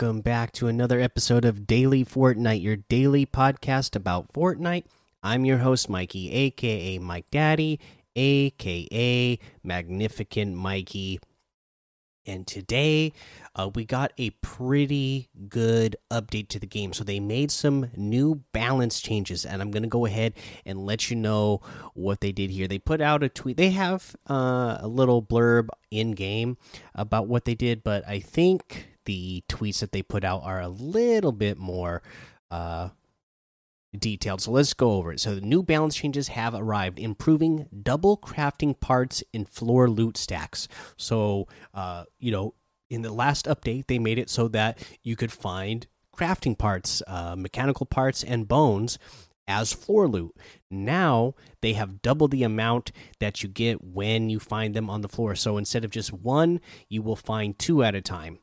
Welcome back to another episode of Daily Fortnite, your daily podcast about Fortnite. I'm your host, Mikey, aka Mike Daddy, aka Magnificent Mikey. And today uh, we got a pretty good update to the game. So they made some new balance changes, and I'm going to go ahead and let you know what they did here. They put out a tweet, they have uh, a little blurb in game about what they did, but I think the tweets that they put out are a little bit more uh, detailed. So let's go over it. So the new balance changes have arrived, improving double crafting parts in floor loot stacks. So uh, you know, in the last update, they made it so that you could find crafting parts, uh, mechanical parts, and bones as floor loot. Now they have double the amount that you get when you find them on the floor. So instead of just one, you will find two at a time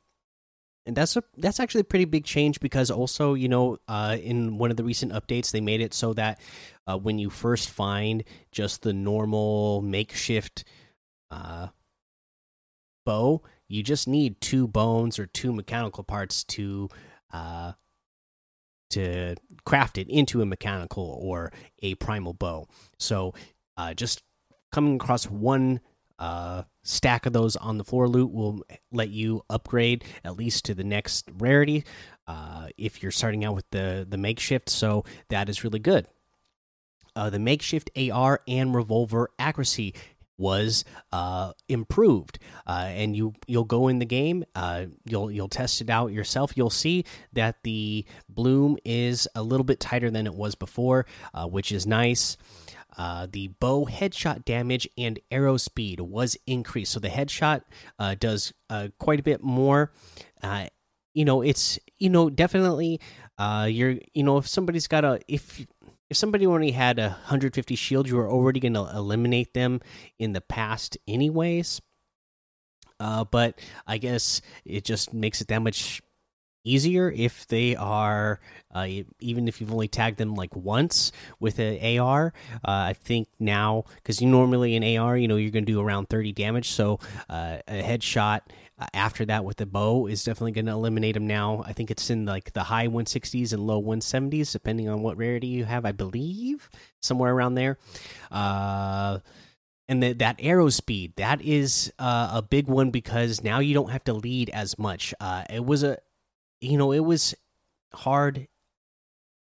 and that's a that's actually a pretty big change because also you know uh, in one of the recent updates they made it so that uh, when you first find just the normal makeshift uh, bow you just need two bones or two mechanical parts to uh, to craft it into a mechanical or a primal bow. So uh, just coming across one stack of those on the floor loot will let you upgrade at least to the next rarity uh, if you're starting out with the the makeshift. So that is really good. Uh, the makeshift AR and revolver accuracy was uh, improved, uh, and you you'll go in the game, uh, you'll you'll test it out yourself. You'll see that the bloom is a little bit tighter than it was before, uh, which is nice. Uh, the bow headshot damage and arrow speed was increased. So the headshot uh, does uh, quite a bit more. Uh, you know, it's you know definitely uh, you're you know if somebody's got a if if somebody only had a 150 shield, you are already going to eliminate them in the past anyways. Uh, but I guess it just makes it that much easier if they are uh, even if you've only tagged them like once with an AR. Uh, I think now because you normally an AR, you know, you're going to do around 30 damage. So uh, a headshot uh, after that with the bow is definitely going to eliminate them. Now I think it's in like the high 160s and low 170s, depending on what rarity you have. I believe somewhere around there uh, and the, that arrow speed that is uh, a big one because now you don't have to lead as much uh, it was a you know, it was hard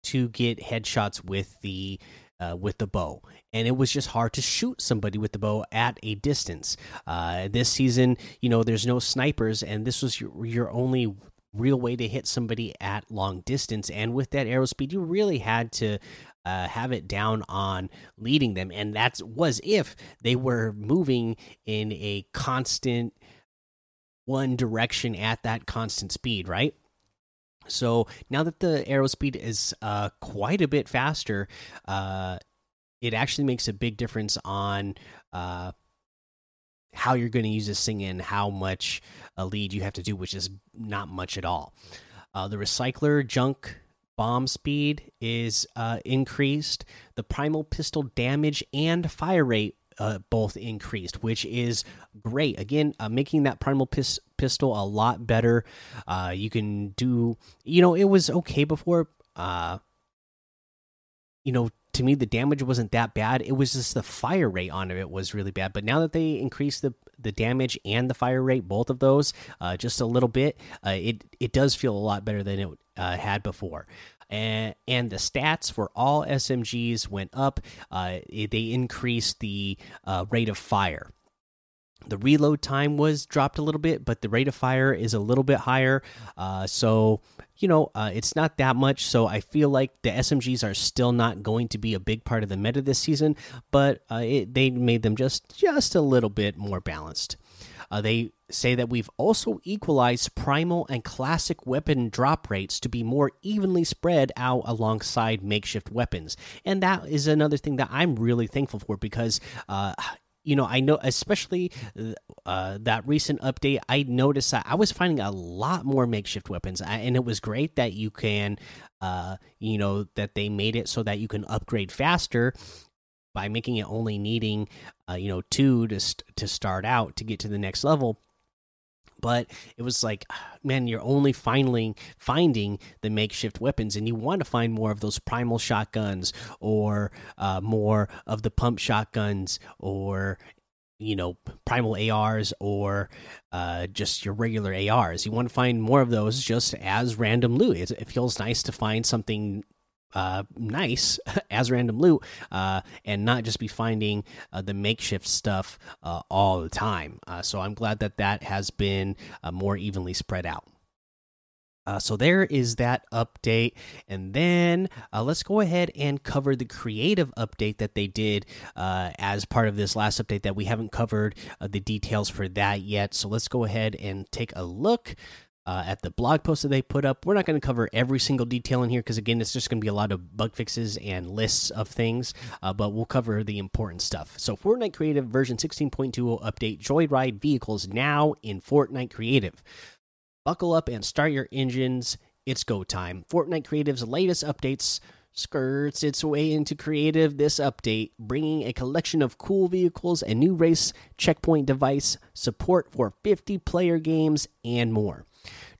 to get headshots with the uh, with the bow, and it was just hard to shoot somebody with the bow at a distance. Uh, this season, you know, there's no snipers, and this was your your only real way to hit somebody at long distance. And with that arrow speed, you really had to uh, have it down on leading them, and that was if they were moving in a constant one direction at that constant speed, right? So now that the arrow speed is uh, quite a bit faster, uh, it actually makes a big difference on uh, how you're going to use this thing and how much a lead you have to do, which is not much at all. Uh, the recycler junk bomb speed is uh, increased. The primal pistol damage and fire rate uh, both increased, which is great. Again, uh, making that primal pis pistol a lot better. Uh, you can do, you know, it was okay before. Uh, you know, to me, the damage wasn't that bad. It was just the fire rate on it was really bad. But now that they increased the the damage and the fire rate, both of those, uh, just a little bit, uh, it it does feel a lot better than it uh, had before and, and the stats for all SMGs went up. Uh, they increased the uh, rate of fire. The reload time was dropped a little bit, but the rate of fire is a little bit higher. Uh, so, you know, uh, it's not that much. So I feel like the SMGs are still not going to be a big part of the meta this season, but uh, it, they made them just just a little bit more balanced. Uh, they say that we've also equalized primal and classic weapon drop rates to be more evenly spread out alongside makeshift weapons. And that is another thing that I'm really thankful for because. Uh, you know, I know, especially uh, that recent update, I noticed that I was finding a lot more makeshift weapons, and it was great that you can, uh, you know, that they made it so that you can upgrade faster by making it only needing uh, you know two to st to start out to get to the next level. But it was like man you're only finding finding the makeshift weapons and you want to find more of those primal shotguns or uh, more of the pump shotguns or you know primal ars or uh, just your regular ars you want to find more of those just as random loot. It, it feels nice to find something uh, nice as random loot uh, and not just be finding uh, the makeshift stuff uh, all the time. Uh, so I'm glad that that has been uh, more evenly spread out. so there is that update, and then let's go ahead and cover the creative update that they did as part of this last update. That we haven't covered the details for that yet. So let's go ahead and take a look uh, at the blog post that they put up. We're not going to cover every single detail in here because, again, it's just going to be a lot of bug fixes and lists of things, uh, but we'll cover the important stuff. So, Fortnite Creative version 16.2 update Joyride vehicles now in Fortnite Creative. Buckle up and start your engines. It's go time. Fortnite Creative's latest updates skirts its way into creative this update, bringing a collection of cool vehicles and new race checkpoint device support for 50 player games and more.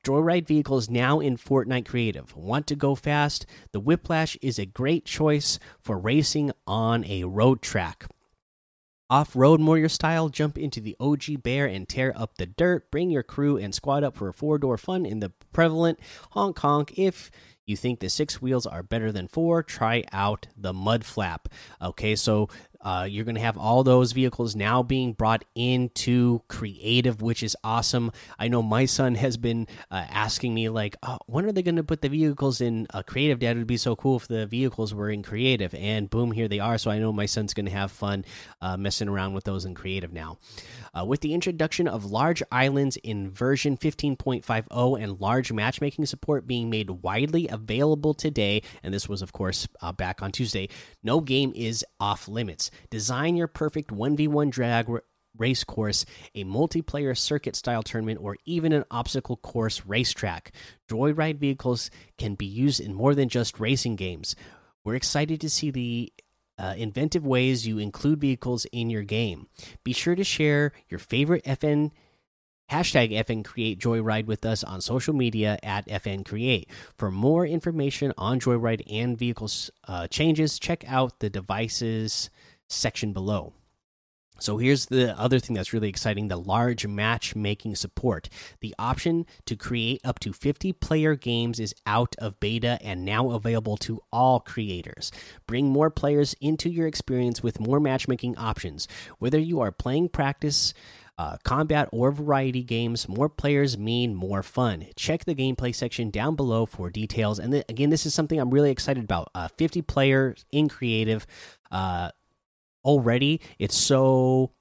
Joyride vehicles now in Fortnite Creative. Want to go fast? The Whiplash is a great choice for racing on a road track. Off road Warrior style, jump into the OG Bear and tear up the dirt. Bring your crew and squad up for a four door fun in the prevalent Hong Kong. If you think the six wheels are better than four, try out the Mud Flap. Okay, so uh, you're going to have all those vehicles now being brought into creative, which is awesome. I know my son has been uh, asking me, like, oh, when are they going to put the vehicles in uh, creative? Dad, it would be so cool if the vehicles were in creative. And boom, here they are. So I know my son's going to have fun uh, messing around with those in creative now. Uh, with the introduction of large islands in version 15.50 and large matchmaking support being made widely available today, and this was, of course, back on Tuesday, no game is off limits. Design your perfect 1v1 drag race course, a multiplayer circuit style tournament, or even an obstacle course racetrack. Joyride vehicles can be used in more than just racing games. We're excited to see the uh, inventive ways you include vehicles in your game. Be sure to share your favorite FN hashtag FN Create Joyride with us on social media at FN Create. For more information on Joyride and vehicles uh, changes, check out the devices section below. So here's the other thing that's really exciting the large matchmaking support. The option to create up to 50 player games is out of beta and now available to all creators. Bring more players into your experience with more matchmaking options. Whether you are playing practice, uh, combat, or variety games, more players mean more fun. Check the gameplay section down below for details. And again, this is something I'm really excited about. Uh, 50 players in creative. Uh, already it's so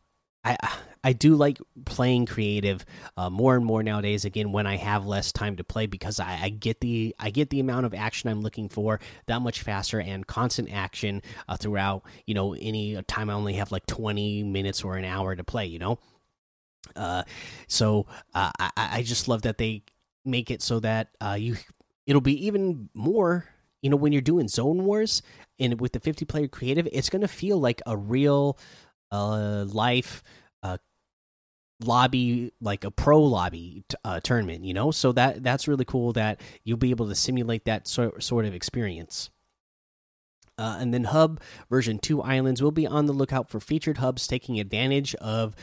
I I do like playing creative uh, more and more nowadays. Again, when I have less time to play, because I, I, get the I get the amount of action I'm looking for that much faster and constant action uh, throughout. You know, any time I only have like 20 minutes or an hour to play. You know, uh, so uh, I I just love that they make it so that uh, you it'll be even more you know when you're doing zone wars and with the 50 player creative it's going to feel like a real uh life uh lobby like a pro lobby uh, tournament you know? So that that's really cool that you'll be able to simulate that sort sort of experience. Uh, and then hub version 2 islands will be on the lookout for featured hubs taking advantage of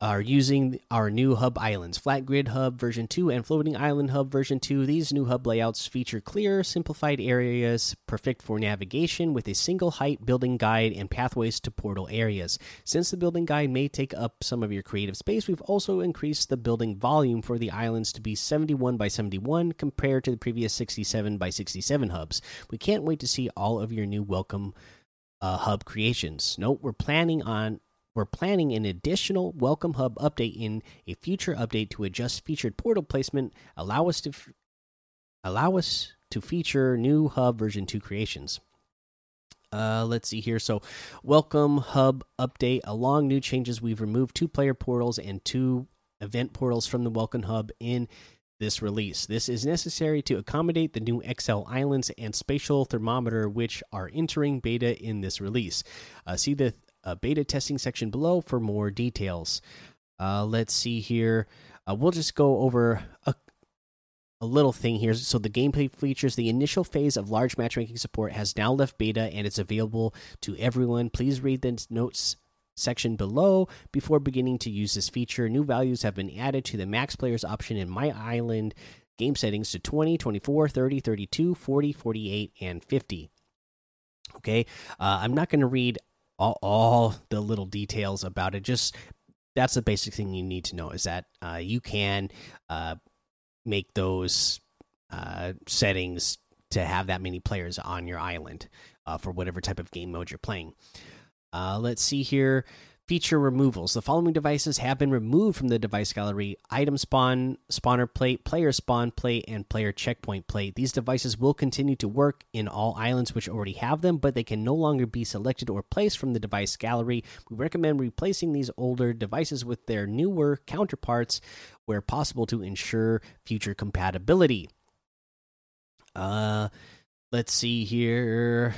are using our new hub islands flat grid hub version 2 and floating island hub version 2 these new hub layouts feature clear simplified areas perfect for navigation with a single height building guide and pathways to portal areas. Since the building guide may take up some of your creative space we've also increased the building volume for the islands to be 71 by 71 compared to the previous 67 by 67 hubs. We can't wait to see all of your new welcome uh, hub creations. Note we're planning on we're planning an additional Welcome Hub update in a future update to adjust featured portal placement, allow us to allow us to feature new Hub version 2 creations. Uh, let's see here. So, welcome hub update. Along new changes, we've removed two player portals and two event portals from the welcome hub in this release. This is necessary to accommodate the new XL islands and spatial thermometer, which are entering beta in this release. Uh, see the uh, beta testing section below for more details. Uh, let's see here. uh, we'll just go over a, a little thing here. So the gameplay features the initial phase of large matchmaking support has now left beta and it's available to everyone. Please read the notes section below before beginning to use this feature. New values have been added to the max players option in My Island game settings to 20, 24, 30, 32, 40, 48, and 50. Okay, uh, I'm not going to read all, all, the little details about it. Just that's the basic thing you need to know is that uh, you can uh, make those uh, settings to have that many players on your island uh, for whatever type of game mode you're playing. Uh, let's see here. Feature removals. The following devices have been removed from the device gallery item spawn, spawner plate, player spawn plate, and player checkpoint plate. These devices will continue to work in all islands which already have them, but they can no longer be selected or placed from the device gallery. We recommend replacing these older devices with their newer counterparts where possible to ensure future compatibility. Uh, let's see here.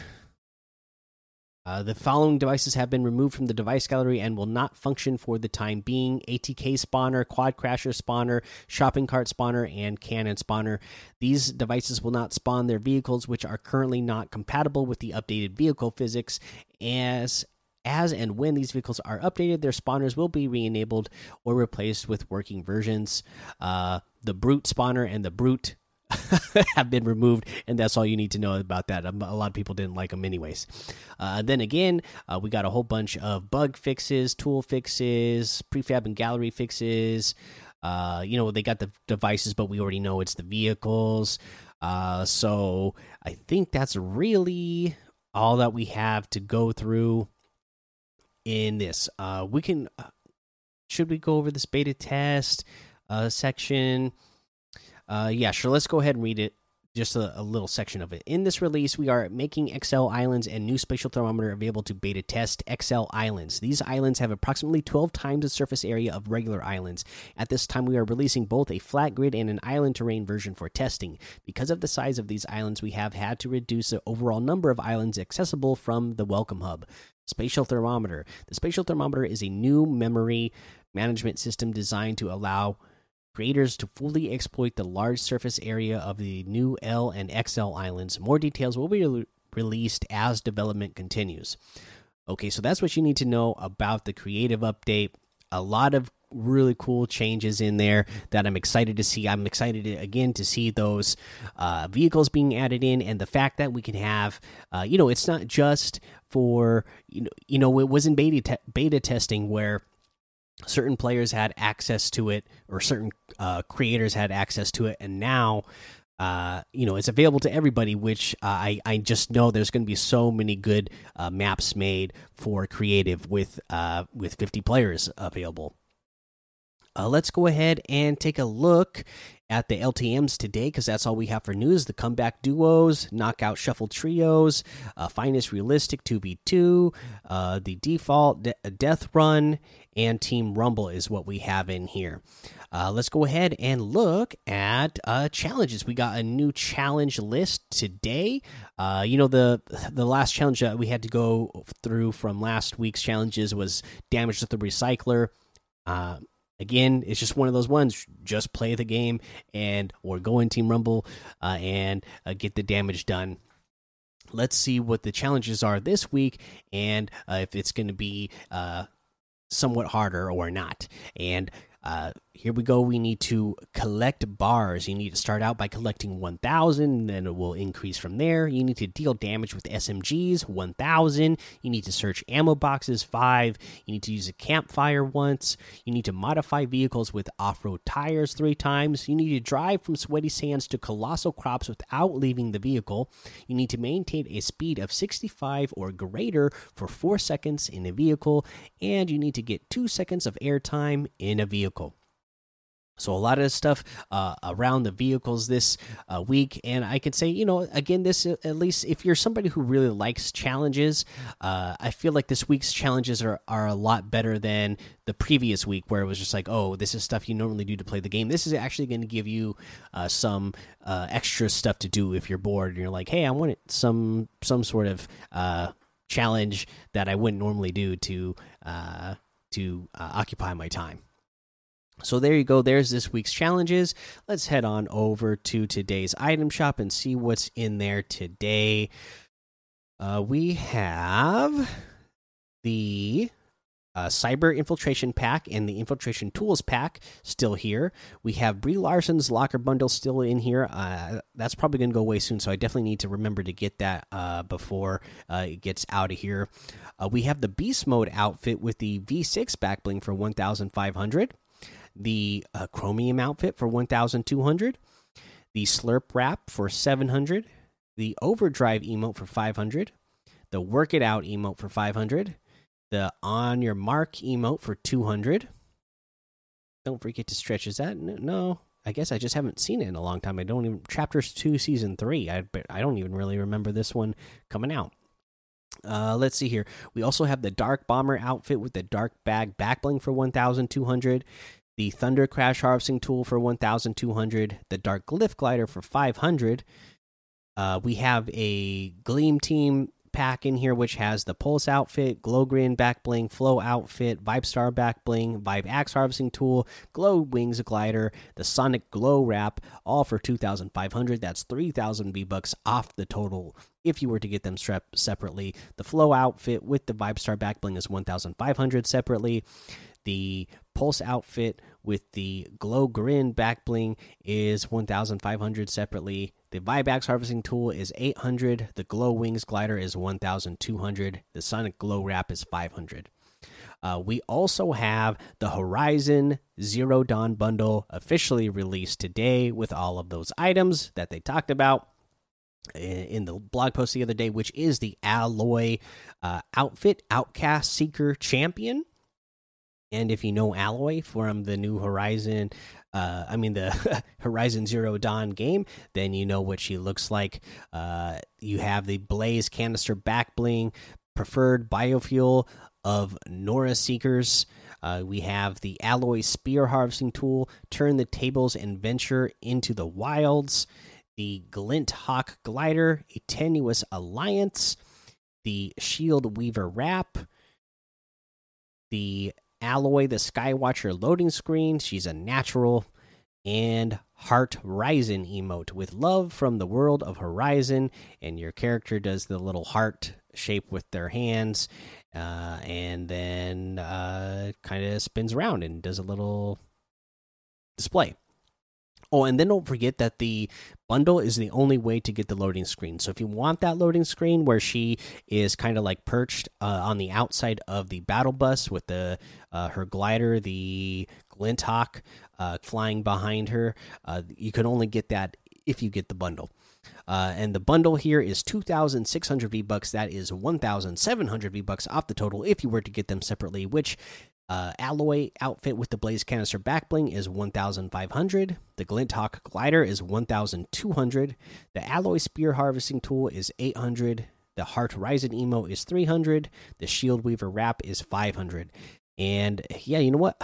Uh, the following devices have been removed from the device gallery and will not function for the time being ATK spawner, quad crasher spawner, shopping cart spawner, and cannon spawner. These devices will not spawn their vehicles, which are currently not compatible with the updated vehicle physics. As as and when these vehicles are updated, their spawners will be re enabled or replaced with working versions. Uh, the Brute spawner and the Brute have been removed, and that's all you need to know about that. A lot of people didn't like them, anyways. Uh, then again, uh, we got a whole bunch of bug fixes, tool fixes, prefab and gallery fixes. Uh, you know, they got the devices, but we already know it's the vehicles. Uh, so I think that's really all that we have to go through in this. Uh, we can. Uh, should we go over this beta test section? Uh, yeah, sure. Let's go ahead and read it. Just a, a, little section of it. In this release, we are making XL Islands and new spatial thermometer available to beta test XL Islands. These islands have approximately 12 times the surface area of regular islands. At this time, we are releasing both a flat grid and an island terrain version for testing. Because of the size of these islands, we have had to reduce the overall number of islands accessible from the Welcome Hub. Spatial Thermometer. The Spatial Thermometer is a new memory management system designed to allow creators to fully exploit the large surface area of the new L and XL islands. More details will be re released as development continues. Okay, so that's what you need to know about the creative update. A lot of really cool changes in there that I'm excited to see. I'm excited to, again to see those uh, vehicles being added in, and the fact that we can have, uh, you know, it's not just for you know, you know, it was in beta te beta testing where certain players had access to it or certain uh, creators had access to it and now uh, you know it's available to everybody which uh, I, I just know there's going to be so many good uh, maps made for creative with uh, with 50 players available let's go ahead and take a look at the LTMs today because that's all we have for news. The comeback duos, knockout shuffle trios, uh, finest realistic 2v2, uh, the default de death run, and Team Rumble is what we have in here. Uh, let's go ahead and look at uh, challenges. We got a new challenge list today. Uh, you know the the last challenge that we had to go through from last week's challenges was damage to the recycler. Uh, again it's just one of those ones just play the game and or go in team rumble uh, and uh, get the damage done let's see what the challenges are this week and uh, if it's going to be uh, somewhat harder or not. And uh, here we go. We need to collect bars. You need to start out by collecting 1,000, then it will increase from there. You need to deal damage with SMGs, 1,000. You need to search ammo boxes, 5. You need to use a campfire once. You need to modify vehicles with off road tires three times. You need to drive from sweaty sands to colossal crops without leaving the vehicle. You need to maintain a speed of 65 or greater for 4 seconds in a vehicle. And you need to get 2 seconds of airtime in a vehicle. So a lot of stuff uh, around the vehicles this uh, week, and I could say, you know, again, this uh, at least if you're somebody who really likes challenges, uh, I feel like this week's challenges are are a lot better than the previous week where it was just like, oh, this is stuff you normally do to play the game. This is actually going to give you uh, some uh, extra stuff to do if you're bored and you're like, hey, I want some some sort of challenge that I wouldn't normally do to to occupy my time. So there you go. There's this week's challenges. Let's head on over to today's item shop and see what's in there today. Uh, we have the uh, Cyber Infiltration Pack and the Infiltration Tools Pack still here. We have Brie Larson's Locker Bundle still in here. Uh, that's probably going to go away soon, so I definitely need to remember to get that uh, before uh, it gets out of here. Uh, we have the Beast Mode outfit with the V6 back bling for 1,500, the uh, Chromium outfit for 1,200, the Slurp Wrap for 700, the Overdrive emote for 500, the Work It Out emote for 500 the on your mark emote for 200 don't forget to stretch is that no i guess i just haven't seen it in a long time. I don't even chapters 2 season 3 i i don't even really remember this one coming out. Uh let's see here. We also have the dark bomber outfit with the dark bag backbling for 1200 the thunder crash harvesting tool for 1200 the dark glyph glider for 500 uh, we have a gleam team pack in here, which has the Pulse outfit, Glow Grin back bling, Flow outfit, Vibe Star back bling, Vibe Axe harvesting tool, Glow Wings glider, the Sonic Glow wrap, all for 2,500. That's 3,000 V bucks off the total if you were to get them separately. The Flow outfit with the Vibe Star back bling is 1,500 separately. The Pulse outfit with the Glow Grin back bling is 1,500 separately. The Vibe Axe harvesting tool is 800. The Glow Wings glider is 1,200. The Sonic Glow wrap is 500. Uh, we also have the Horizon Zero Dawn bundle officially released today with all of those items that they talked about in the blog post the other day, which is the Aloy uh, outfit Outcast Seeker Champion. And if you know Aloy from the new Horizon, uh, I mean the Horizon Zero Dawn game, then you know what she looks like. Uh, you have the Blaze canister back bling, preferred biofuel of Nora Seekers. Uh, we have the Aloy Spear harvesting tool, turn the tables and venture into the wilds. The Glint Hawk glider, a tenuous alliance. The Shield Weaver wrap. The Aloy the Skywatcher loading screen. She's a natural. And Heart Horizon emote with love from the world of Horizon. And your character does the little heart shape with their hands. Uh, and then uh, kind of spins around and does a little display. Oh, and then don't forget that the bundle is the only way to get the loading screen. So if you want that loading screen where she is kind of like perched uh, on the outside of the battle bus with the uh, her glider, the Glinthawk uh, flying behind her, uh, you can only get that if you get the bundle. Uh, and the bundle here is 2,600 V bucks. That is 1,700 V bucks off the total if you were to get them separately, which uh, aloy outfit with the blaze canister backbling is 1,500. The glint hawk glider is 1,200. The aloy spear harvesting tool is 800. The heart horizon emo is 300. The shield weaver wrap is 500. And yeah, you know what?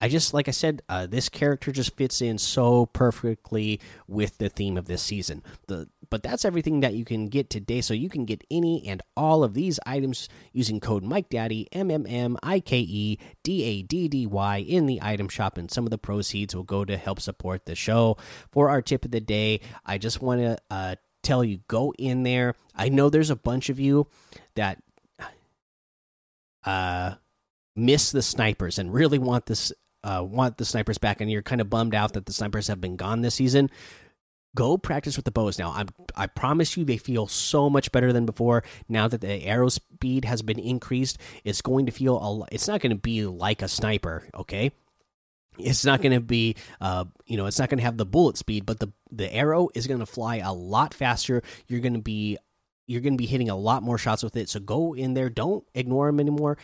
I just like I said, uh, this character just fits in so perfectly with the theme of this season. The but that's everything that you can get today. So you can get any and all of these items using code Mike Daddy M M M I K E D A D D Y in the item shop, and some of the proceeds will go to help support the show. For our tip of the day, I just want to uh, tell you go in there. I know there's a bunch of you that uh miss the snipers and really want this uh, want the snipers back and you're kind of bummed out that the snipers have been gone this season, go practice with the bows now. I'm, I promise you, they feel so much better than before. Now that the arrow speed has been increased, it's going to feel a. It's not going to be like a sniper, okay? It's not going to be, uh, you know, it's not going to have the bullet speed, but the the arrow is going to fly a lot faster. You're going to be you're going to be hitting a lot more shots with it. So go in there. Don't ignore them anymore.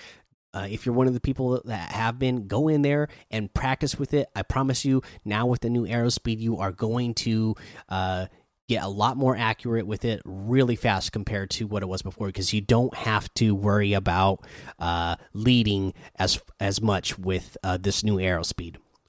Uh, if you're one of the people that have been, go in there and practice with it. I promise you, now with the new arrow speed, you are going to uh, get a lot more accurate with it really fast compared to what it was before because you don't have to worry about uh, leading as as much with uh, this new arrow speed.